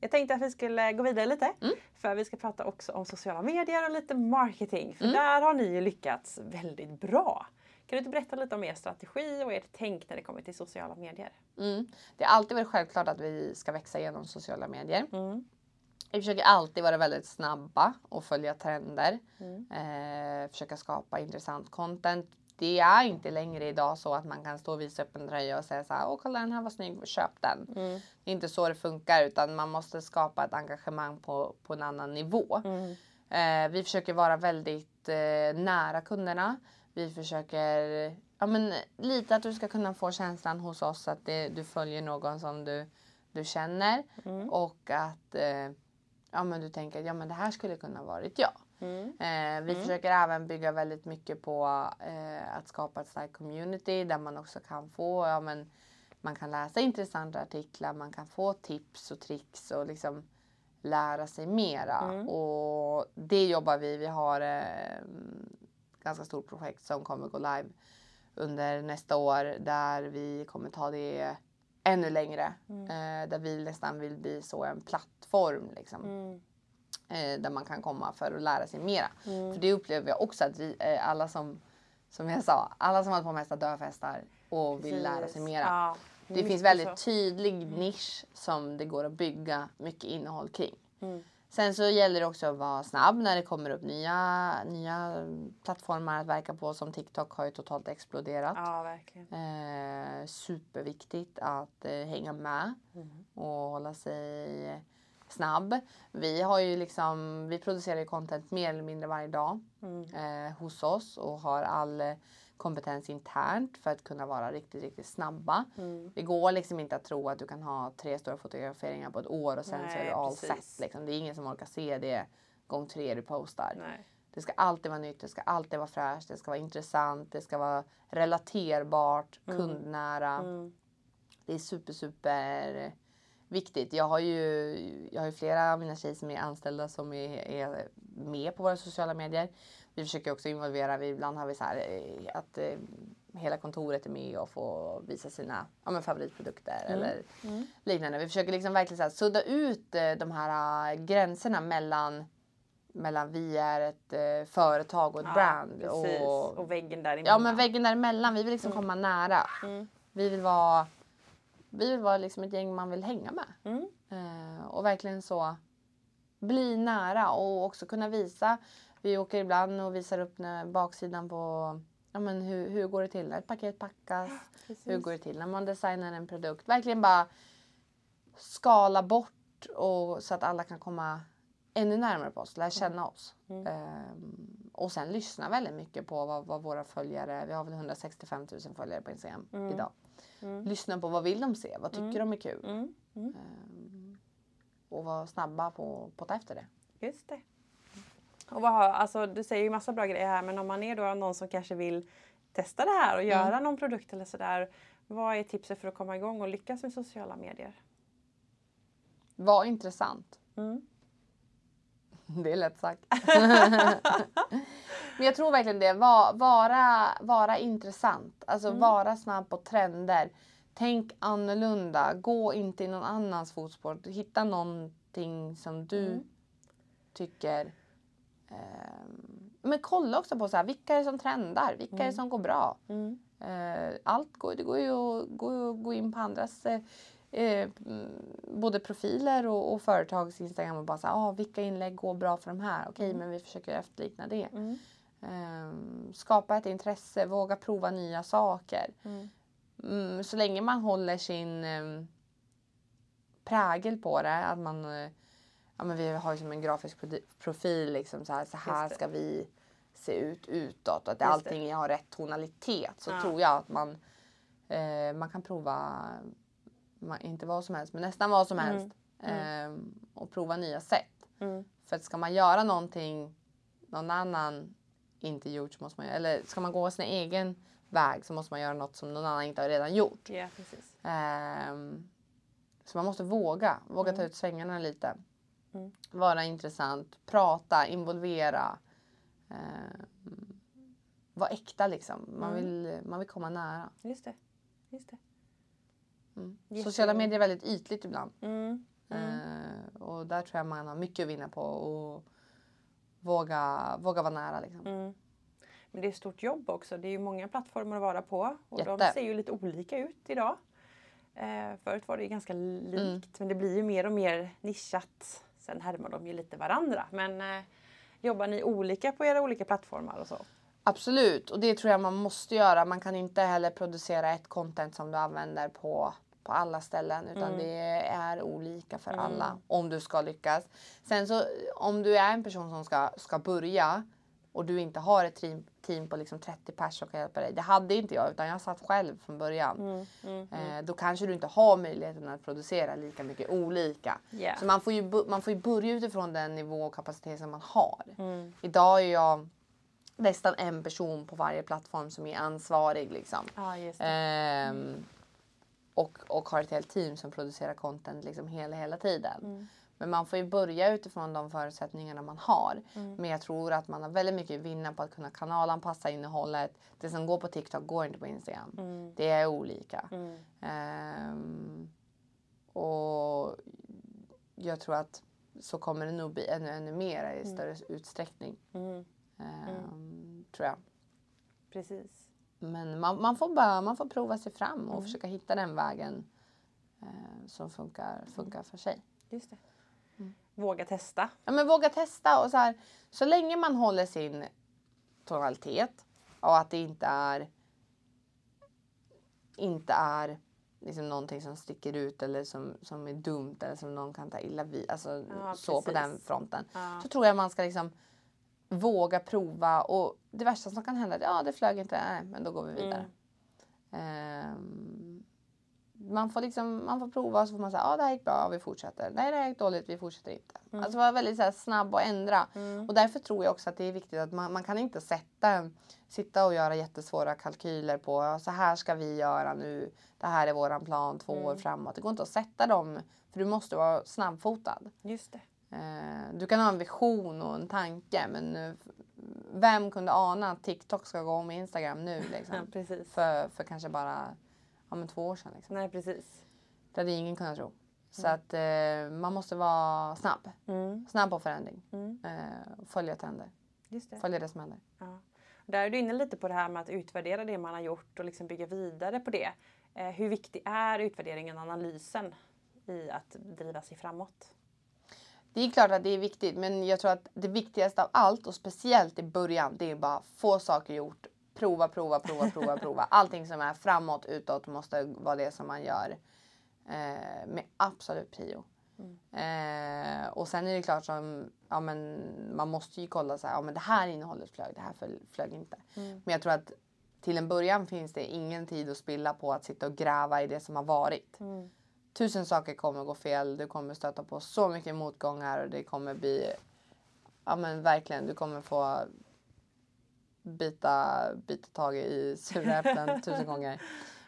Jag tänkte att vi skulle gå vidare lite. Mm. För vi ska prata också om sociala medier och lite marketing. För Mm. där har ni ju lyckats väldigt bra. Kan du inte berätta lite om er strategi och ert tänk när det kommer till sociala medier? Mm. Det har alltid varit självklart att vi ska växa genom sociala medier. Mm. Vi försöker alltid vara väldigt snabba och följa trender. Mm. Eh, försöka skapa intressant content. Det är inte längre idag så att man kan stå och visa upp en tröja och säga så här, åh kolla den här var snygg, köp den. Mm. Det är inte så det funkar utan man måste skapa ett engagemang på, på en annan nivå. Mm. Eh, vi försöker vara väldigt eh, nära kunderna. Vi försöker ja, men, lite att du ska kunna få känslan hos oss att det, du följer någon som du, du känner Mm. och att eh, ja, men du tänker att ja, men det här skulle kunna varit jag. Mm. Eh, vi Mm. försöker även bygga väldigt mycket på eh, att skapa ett starkt community där man också kan få, ja men man kan läsa intressanta artiklar, man kan få tips och tricks och liksom lära sig mera. Mm. Och det jobbar vi, vi har eh, ganska stort projekt som kommer gå live under nästa år där vi kommer ta det ännu längre. Mm. Eh, där vi nästan vill bli så en plattform liksom Mm. eh, där man kan komma för att lära sig mera. Mm. För det upplever jag också att vi, eh, alla som, som jag sa, alla som håller på med hästar dör för hästar och vill lära sig Precis. mera. Ja, Det finns väldigt så. tydlig nisch som det går att bygga mycket innehåll kring. Mm. Sen så gäller det också att vara snabb när det kommer upp nya, nya plattformar att verka på. Som TikTok har ju totalt exploderat. Ja, verkligen. Eh, superviktigt att eh, hänga med Mm. och hålla sig snabb. Vi har ju liksom, vi producerar ju content mer eller mindre varje dag Mm. eh, hos oss och har all kompetens internt för att kunna vara riktigt, riktigt snabba. Mm. Det går liksom inte att tro att du kan ha tre stora fotograferingar på ett år och sen så är Nej, det all precis. set. Liksom. Det är ingen som orkar se det gång tre du postar. Nej. Det ska alltid vara nytt, det ska alltid vara fräscht, det ska vara intressant, det ska vara relaterbart, Mm. kundnära. Mm. Det är super, super viktigt. Jag har ju, jag har ju flera av mina tjejer som är anställda som är, är med på våra sociala medier. Vi försöker också involvera, vi, ibland har vi så här eh, att eh, hela kontoret är med och får visa sina ja, men favoritprodukter eller Mm. liknande. Vi försöker liksom verkligen så här, sudda ut eh, de här eh, gränserna mellan mellan vi är ett eh, företag och ett Ja, brand. Precis. Och, Och, väggen där ja men väggen däremellan, vi vill liksom komma nära. Mm. Vi vill vara, vi vill vara liksom ett gäng man vill hänga med. Mm. Eh, och verkligen så bli nära och också kunna visa. Vi åker ibland och visar upp när, baksidan på ja, men hur, hur går det till när ett paket packas. Precis. Hur går det till när man designar en produkt. Verkligen bara skala bort och, så att alla kan komma ännu närmare på oss, lära känna oss. Mm. Ehm, och sen lyssna väldigt mycket på vad, vad våra följare, vi har väl 165 000 följare på Instagram Mm. idag. Mm. Lyssna på vad vill de se, vad tycker de är kul. Mm. Mm. Ehm, och vara snabba på på att ta efter det. Just det. Och vad har, alltså, du säger ju massa bra grejer här men om man är då någon som kanske vill testa det här och göra någon produkt eller sådär. Vad är tipset för att komma igång och lyckas med sociala medier? Var intressant. Mm. Det är lätt sagt. Men jag tror verkligen det. Va- Vara, vara intressant. Alltså Mm. vara snabb på trender. Tänk annorlunda. Gå inte i någon annans fotspår. Hitta någonting som du Mm. tycker. Ehm, men kolla också på så här, vilka är det som trendar? Vilka är det Mm. som går bra? Mm. Eh, allt går, det går ju att att gå in på andras eh, eh, mm, både profiler och, och företags Instagram och bara säga ah, vilka inlägg går bra för de här. Okej, men vi försöker efterlikna det. Mm. Ehm, skapa ett intresse, våga prova nya saker. Mm. Mm, så länge man håller sin ehm, prägel på det, att man eh, ja, men vi har ju som en grafisk profil, liksom så här, så här ska vi se ut utåt. Att Just det. allting har rätt tonalitet. Så Ja. tror jag att man, eh, man kan prova, man, inte vad som helst, men nästan vad som Mm. helst. ehm, och prova nya sätt. Mm. För att ska man göra någonting någon annan inte gjort så måste man eller ska man gå sin egen väg så måste man göra något som någon annan inte har redan gjort. Precis. Ehm, så man måste våga, våga ta ut svängarna lite. Mm. Vara intressant, prata, involvera. Um, vara äkta liksom. Man, Mm. vill, man vill komma nära. Just det. Just det. Mm. Jätte- Sociala medier är väldigt ytligt ibland. Mm. Eh, och där tror jag man har mycket att vinna på och våga, våga vara nära liksom. Mm. Men det är ett stort jobb också. Det är ju många plattformar att vara på och de Jätte. ser ju lite olika ut idag. Eh, förut var det ganska likt Mm. men det blir ju mer och mer nischat. Sen härmar de ju lite varandra men eh, jobbar ni olika på era olika plattformar och så? Absolut, och det tror jag man måste göra. Man kan inte heller producera ett content som du använder på, på alla ställen utan det är olika för alla om du ska lyckas. Sen så om du är en person som ska, ska börja och du inte har ett team, team på liksom 30 pers som kan hjälpa dig. Det hade inte jag utan jag satt själv från början. Eh, då kanske du inte har möjligheten att producera lika mycket olika. Yeah. Så man får, ju, man får ju börja utifrån den nivå och kapacitet som man har. Idag är jag nästan en person på varje plattform som är ansvarig. Liksom. Det. Ehm, och, och har ett helt team som producerar content liksom hela, hela tiden. Men man får ju börja utifrån de förutsättningarna man har. Men jag tror att man har väldigt mycket att vinna på att kunna kanalanpassa innehållet. Det som går på TikTok går inte på Instagram. Det är olika. Ehm, och jag tror att så kommer det nog bli ännu, ännu mer i större utsträckning. Mm. Ehm, Tror jag. Precis. Men man, man, får bara, man får prova sig fram och försöka hitta den vägen eh, som funkar, funkar för sig. Just det. Våga testa. Ja, men våga testa och så här, så länge man håller sin tonalitet och att det inte är inte är liksom någonting som sticker ut eller som, som är dumt eller som någon kan ta illa vid. Alltså Ja, så på den fronten. Ja. Så tror jag man ska liksom våga prova och det värsta som kan hända är ja, det flög inte, nej, men då går vi vidare. Ehm, man får liksom, man får prova och så får man säga, ja det här gick bra, vi fortsätter. Nej det här gick dåligt, vi fortsätter inte. Alltså vara väldigt så här, snabb och ändra. Och därför tror jag också att det är viktigt att man, man kan inte sätta, sitta och göra jättesvåra kalkyler på, så här ska vi göra nu. Det här är våran plan två år framåt. Det går inte att sätta dem, för du måste vara snabbfotad. Just det. Eh, Du kan ha en vision och en tanke men eh, vem kunde ana att TikTok ska gå om Instagram nu liksom? precis. för, för kanske bara ja, men två år sedan. Liksom. Nej, precis. Det hade ingen kunnat tro. Så att eh, man måste vara snabb. Mm. Snabb på förändring. Mm. Eh, följa trender. Just det. Följa det som händer. Ja. Där är du inne lite på det här med att utvärdera det man har gjort och liksom bygga vidare på det. Eh, hur viktig är utvärderingen och analysen i att driva sig framåt? Det är klart att det är viktigt men jag tror att det viktigaste av allt och speciellt i början det är bara få saker gjort. Prova, prova, prova, prova, prova. Allting som är framåt, utåt måste vara det som man gör. Eh, med absolut prio. Eh, och sen är det klart som, ja men man måste ju kolla så här, ja men det här innehållet flög, det här flög, inte. Men jag tror att till en början finns det ingen tid att spilla på att sitta och gräva i det som har varit. Tusen saker kommer gå fel, du kommer stöta på så mycket motgångar och det kommer bli, ja men verkligen, du kommer få bita, bita tag i sura äpplen tusen gånger.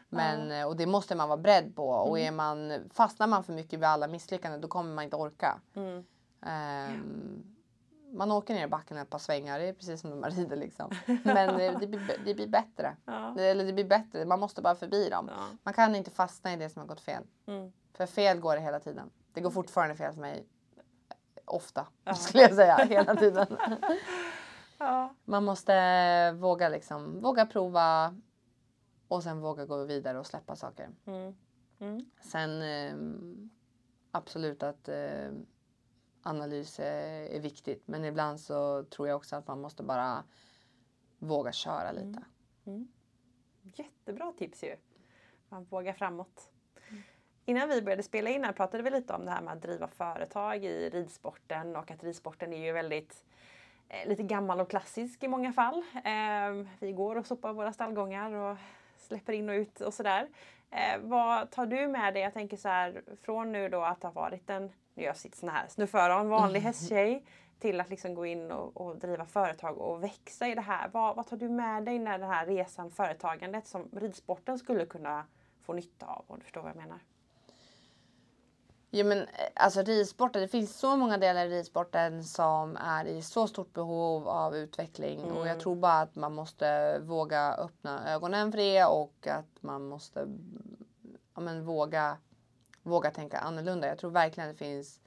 Men, eh, och det måste man vara beredd på. Och är man, fastnar man för mycket vid alla misslyckanden då kommer man inte orka. Mm. Ehm, man åker ner i backen ett par svängar, det är precis som när man rider liksom. Men eh, det blir, det blir bättre. Ja. Eller det blir bättre, man måste bara förbi dem. Ja. Man kan inte fastna i det som har gått fel. Mm. För fel går det hela tiden. Det går fortfarande fel för mig. Ofta, Ja. skulle jag säga. Hela tiden. Ja. Man måste våga liksom, våga prova och sen våga gå vidare och släppa saker. Mm. Mm. Sen ehm, absolut att eh, analys är, är viktigt. Men ibland så tror jag också att man måste bara våga köra lite. Jättebra tips ju. Man vågar framåt. Innan vi började spela in här pratade vi lite om det här med att driva företag i ridsporten och att ridsporten är ju väldigt lite gammal och klassisk i många fall. Eh, vi går och sopar våra stallgångar och släpper in och ut och sådär. Eh, vad tar du med dig? Jag tänker så här från nu då att ha varit en, nu jag sitter sån här snufföra, en vanlig hästtjej till att liksom gå in och, och driva företag och växa i det här. Vad, vad tar du med dig när den här resan, företagandet som ridsporten skulle kunna få nytta av? Om du förstår vad jag menar. Ja, men, eh, alltså ridsporten, det finns så många delar i ridsporten som är i så stort behov av utveckling. Och jag tror bara att man måste våga öppna ögonen för det och att man måste ja, men, våga våga tänka annorlunda. Jag tror verkligen det finns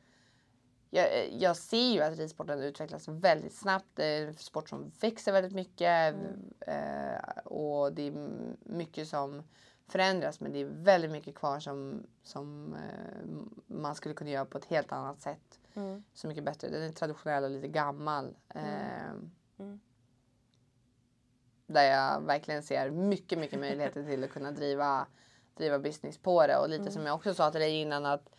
jag, jag ser ju att ridsporten utvecklas väldigt snabbt. Det är en sport som växer väldigt mycket Mm. eh, och det är mycket som förändras men det är väldigt mycket kvar som, som eh, man skulle kunna göra på ett helt annat sätt. Mm. Så mycket bättre. Den är traditionell och lite gammal. Eh, Mm. Där jag verkligen ser mycket, mycket möjligheter till att kunna driva, driva business på det. Och lite som jag också sa till dig innan att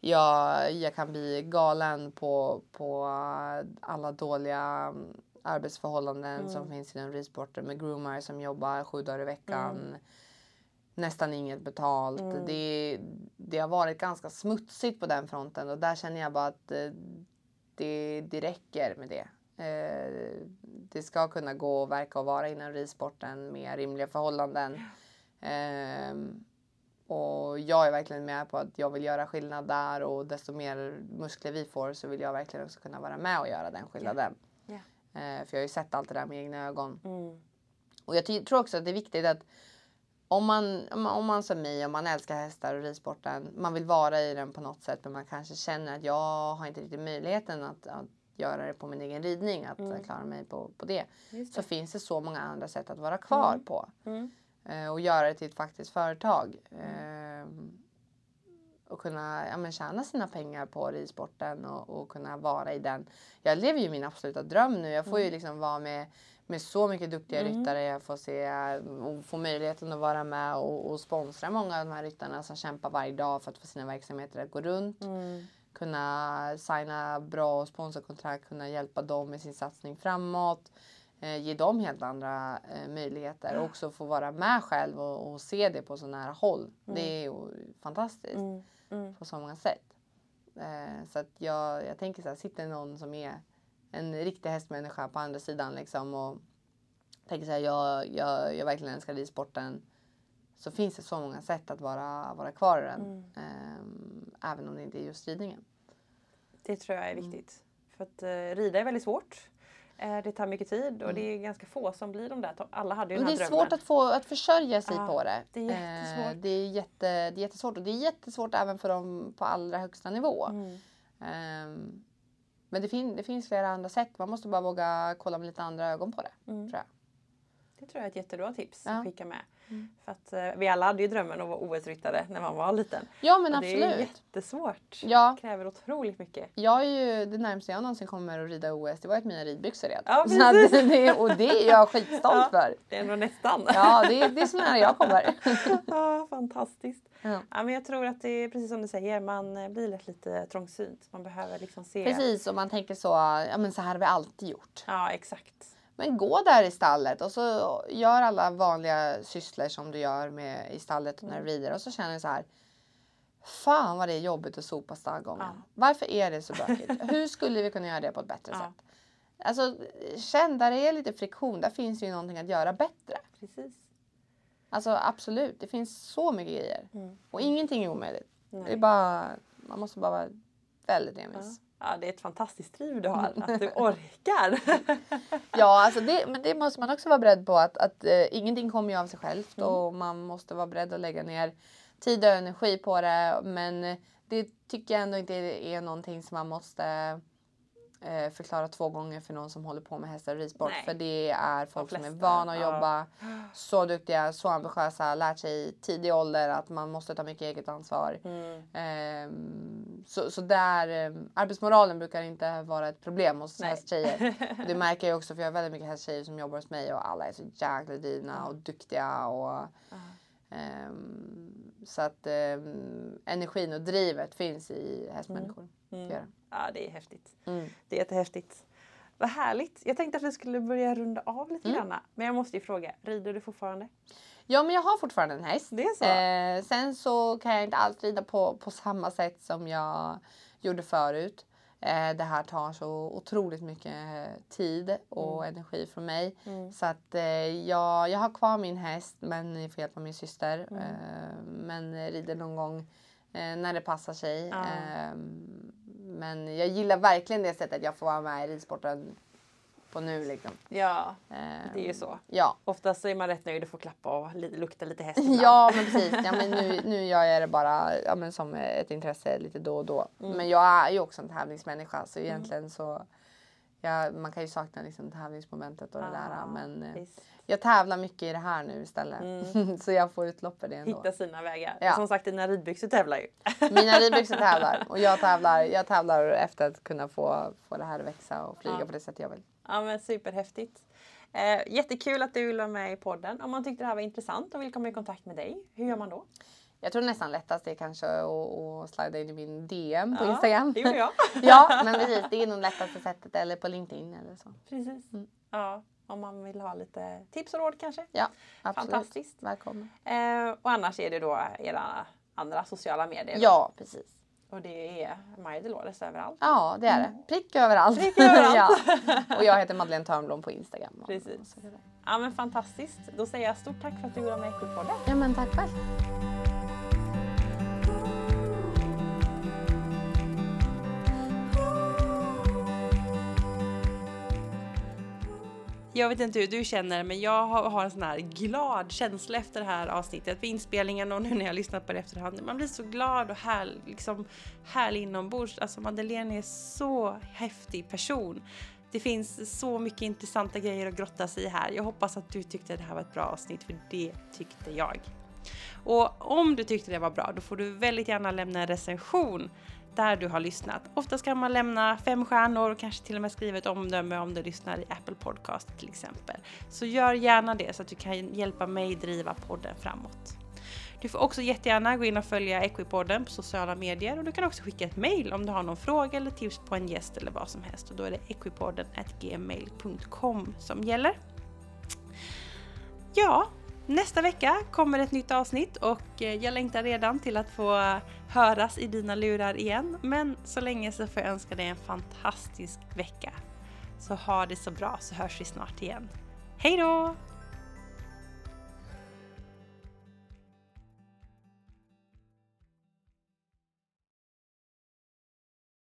jag, jag kan bli galen på, på alla dåliga mm, arbetsförhållanden som finns inom ridsporten med groomar som jobbar sju dagar i veckan. Nästan inget betalt. Det, det har varit ganska smutsigt på den fronten och där känner jag bara att eh, det, det räcker med det. Eh, det ska kunna gå och verka och vara inom ridsporten med rimliga förhållanden. Ehm, och jag är verkligen med på att jag vill göra skillnad där och desto mer muskler vi får så vill jag verkligen också kunna vara med och göra den skillnaden. Ja. Eh, för jag har ju sett allt det där med egna ögon. Mm. Och jag tror också att det är viktigt att om man, om man, om man som mig, om man älskar hästar och ridsporten, man vill vara i den på något sätt men man kanske känner att jag har inte riktigt möjligheten att, att göra det på min egen ridning, att Mm. klara mig på, på det. Just Så det. finns det så många andra sätt att vara kvar Mm. på. Mm. Eh, och göra det till ett faktiskt företag. Ehm, och kunna ja, men tjäna sina pengar på ridsporten och, och kunna vara i den. Jag lever ju min absoluta dröm nu. Jag får ju liksom vara med, med så mycket duktiga Mm. ryttare. Jag får se och få möjligheten att vara med och, och sponsra många av de här ryttarna som kämpar varje dag för att få sina verksamheter att gå runt. Mm. Kunna signa bra sponsorkontrakt, kunna hjälpa dem med sin satsning framåt. Eh, ge dem helt andra eh, möjligheter och också få vara med själv och, och se det på så nära håll. Det är ju fantastiskt Mm. Mm. på så många sätt. Eh, så att jag, jag tänker så här, sitter någon som är en riktig hästmänniska på andra sidan liksom och tänker så här, jag, jag, jag verkligen älskar ridsporten. Så finns det så många sätt att vara, vara kvar i den. Mm. Eh, även om det inte är just ridningen. Det tror jag är Mm. viktigt. För att eh, rida är väldigt svårt. Eh, det tar mycket tid och det är ganska få som blir de där. Alla hade ju Mm. Men den det här är drömmen. svårt att få att försörja sig Ja, på det. det är jättesvårt. Eh, det, är jätte, det är jättesvårt och det är jättesvårt även för dem på allra högsta nivå. Mm. Men det, fin- det finns flera andra sätt. Man måste bara våga kolla med lite andra ögon på det. Mm. Tror jag. Det tror jag är ett jättebra tips Ja. att skicka med. Mm. För att eh, vi alla hade ju drömmen att vara OS-ryttare när man var liten. Ja men Och Det är absolut. jättesvårt. Ja, Det kräver otroligt mycket. jag är ju det närmaste jag någonsin kommer att rida OS. Det var ett mina ridbyxor redan. Ja, Så att precis. det, och det är jag skitstolt Ja. för. Det är ändå nästan. Ja, det, det är så nära jag kommer. Ja, fantastiskt. Ja. Ja, men jag tror att det är precis som du säger, man eh, blir lätt lite trångsynt. Man behöver liksom se. Precis, och man tänker så, ja men så här har vi alltid gjort. Ja, exakt. Men gå där i stallet och så gör alla vanliga sysslor som du gör med i stallet när du rider och så känner du så här. Fan vad det är jobbigt att sopa stallgången. Ja. Varför är det så bökigt? Hur skulle vi kunna göra det på ett bättre Ja. sätt? Alltså känn där det är lite friktion, där finns ju någonting att göra bättre. Precis. Alltså absolut, det finns så mycket grejer. Mm. Och ingenting är omöjligt. Nej. Det är bara, man måste bara vara väldigt envis. Ja, det är ett fantastiskt driv du har. Att du orkar. Ja, alltså det, men det måste man också vara beredd på att, att eh, ingenting kommer ju av sig självt Mm. och man måste vara beredd att lägga ner tid och energi på det. Men det tycker jag ändå inte är någonting som man måste eh, förklara två gånger för någon som håller på med hästar och ridsport. För det är folk som är vana att ja. jobba, så duktiga, så ambitiösa, lärt sig i tidig ålder att man måste ta mycket eget ansvar. Mm. Ehm, så, så där, ehm, arbetsmoralen brukar inte vara ett problem hos Nej. hästtjejer. Det märker jag också för jag har väldigt mycket hästtjejer som jobbar hos mig och alla är så jäkla drivna och duktiga. Och, ehm, så att ehm, energin och drivet finns i hästmänniskor. Mm. Det gör det. Ja, det är häftigt. Mm. Det är jättehäftigt. Vad härligt. Jag tänkte att vi skulle börja runda av lite Mm. grann. Men jag måste ju fråga, rider du fortfarande? Ja men jag har fortfarande en häst. Det är så? Eh, sen så kan jag inte alls rida på, på samma sätt som jag gjorde förut. Eh, det här tar så otroligt mycket tid och energi från mig. Mm. Så att eh, jag, jag har kvar min häst men jag får hjälp av min syster. Mm. Eh, men rider någon gång eh, när det passar sig. Men jag gillar verkligen det sättet jag får vara med i ridsporten på nu liksom. Ja, Ehm, det är ju så. Ja. Oftast så är man rätt nöjd att få klappa och lukta lite häst ibland. Ja men precis. Ja, men nu, nu gör jag det bara ja, men som ett intresse lite då och då. Mm. Men jag är ju också en tävlingsmänniska så egentligen så ja, man kan ju sakna liksom tävlingsmomentet och det där. Men eh, visst. Jag tävlar mycket i det här nu istället. så jag får utlopp för det ändå. Mm. Hitta sina vägar. Ja. Som sagt dina ridbyxor tävlar ju. Mina ridbyxor tävlar och jag tävlar, jag tävlar efter att kunna få, få det här att växa och flyga Ja. på det sätt jag vill. Ja men superhäftigt. Eh, jättekul att du vill vara med i podden. Om man tyckte det här var intressant och vill komma i kontakt med dig, hur gör man då? Jag tror nästan lättast är kanske att, att slida in i min DM på Ja, Instagram. Det gjorde jag. ja, men precis. Det är nog lättaste sättet. Eller på LinkedIn eller så. Precis. Mm. Ja, om man vill ha lite tips och råd kanske. Ja, absolut. Fantastiskt. Välkommen. Eh, och annars är det då era andra sociala medier. Ja, precis. Och det är Maja Delores överallt. Ja, det är det. Prick överallt. Prick överallt. ja. Och jag heter Madeleine Törnblom på Instagram. Precis. Ja men fantastiskt. Då säger jag stort tack för att du var med i Equipodden. Ja, men tack själv. Jag vet inte hur du känner men jag har, har en sån här glad känsla efter det här avsnittet vid inspelningen och nu när jag lyssnat på det efterhand. Man blir så glad och här, liksom, härlig inombords. Alltså Madeleine är så häftig person. Det finns så mycket intressanta grejer att grotta sig i här. Jag hoppas att du tyckte det här var ett bra avsnitt för det tyckte jag. Och om du tyckte det var bra då får du väldigt gärna lämna en recension där du har lyssnat. Oftast kan man lämna fem stjärnor och kanske till och med skriva ett omdöme om du lyssnar i Apple Podcast till exempel. Så gör gärna det så att du kan hjälpa mig driva podden framåt. Du får också jättegärna gå in och följa Equipodden på sociala medier och du kan också skicka ett mail om du har någon fråga eller tips på en gäst eller vad som helst och då är det equipodden gmail.com som gäller. Ja, nästa vecka kommer ett nytt avsnitt och eh, jag längtar redan till att få höras i dina lurar igen. Men så länge så får jag önska dig en fantastisk vecka. Så ha det så bra så hörs vi snart igen. Hej då!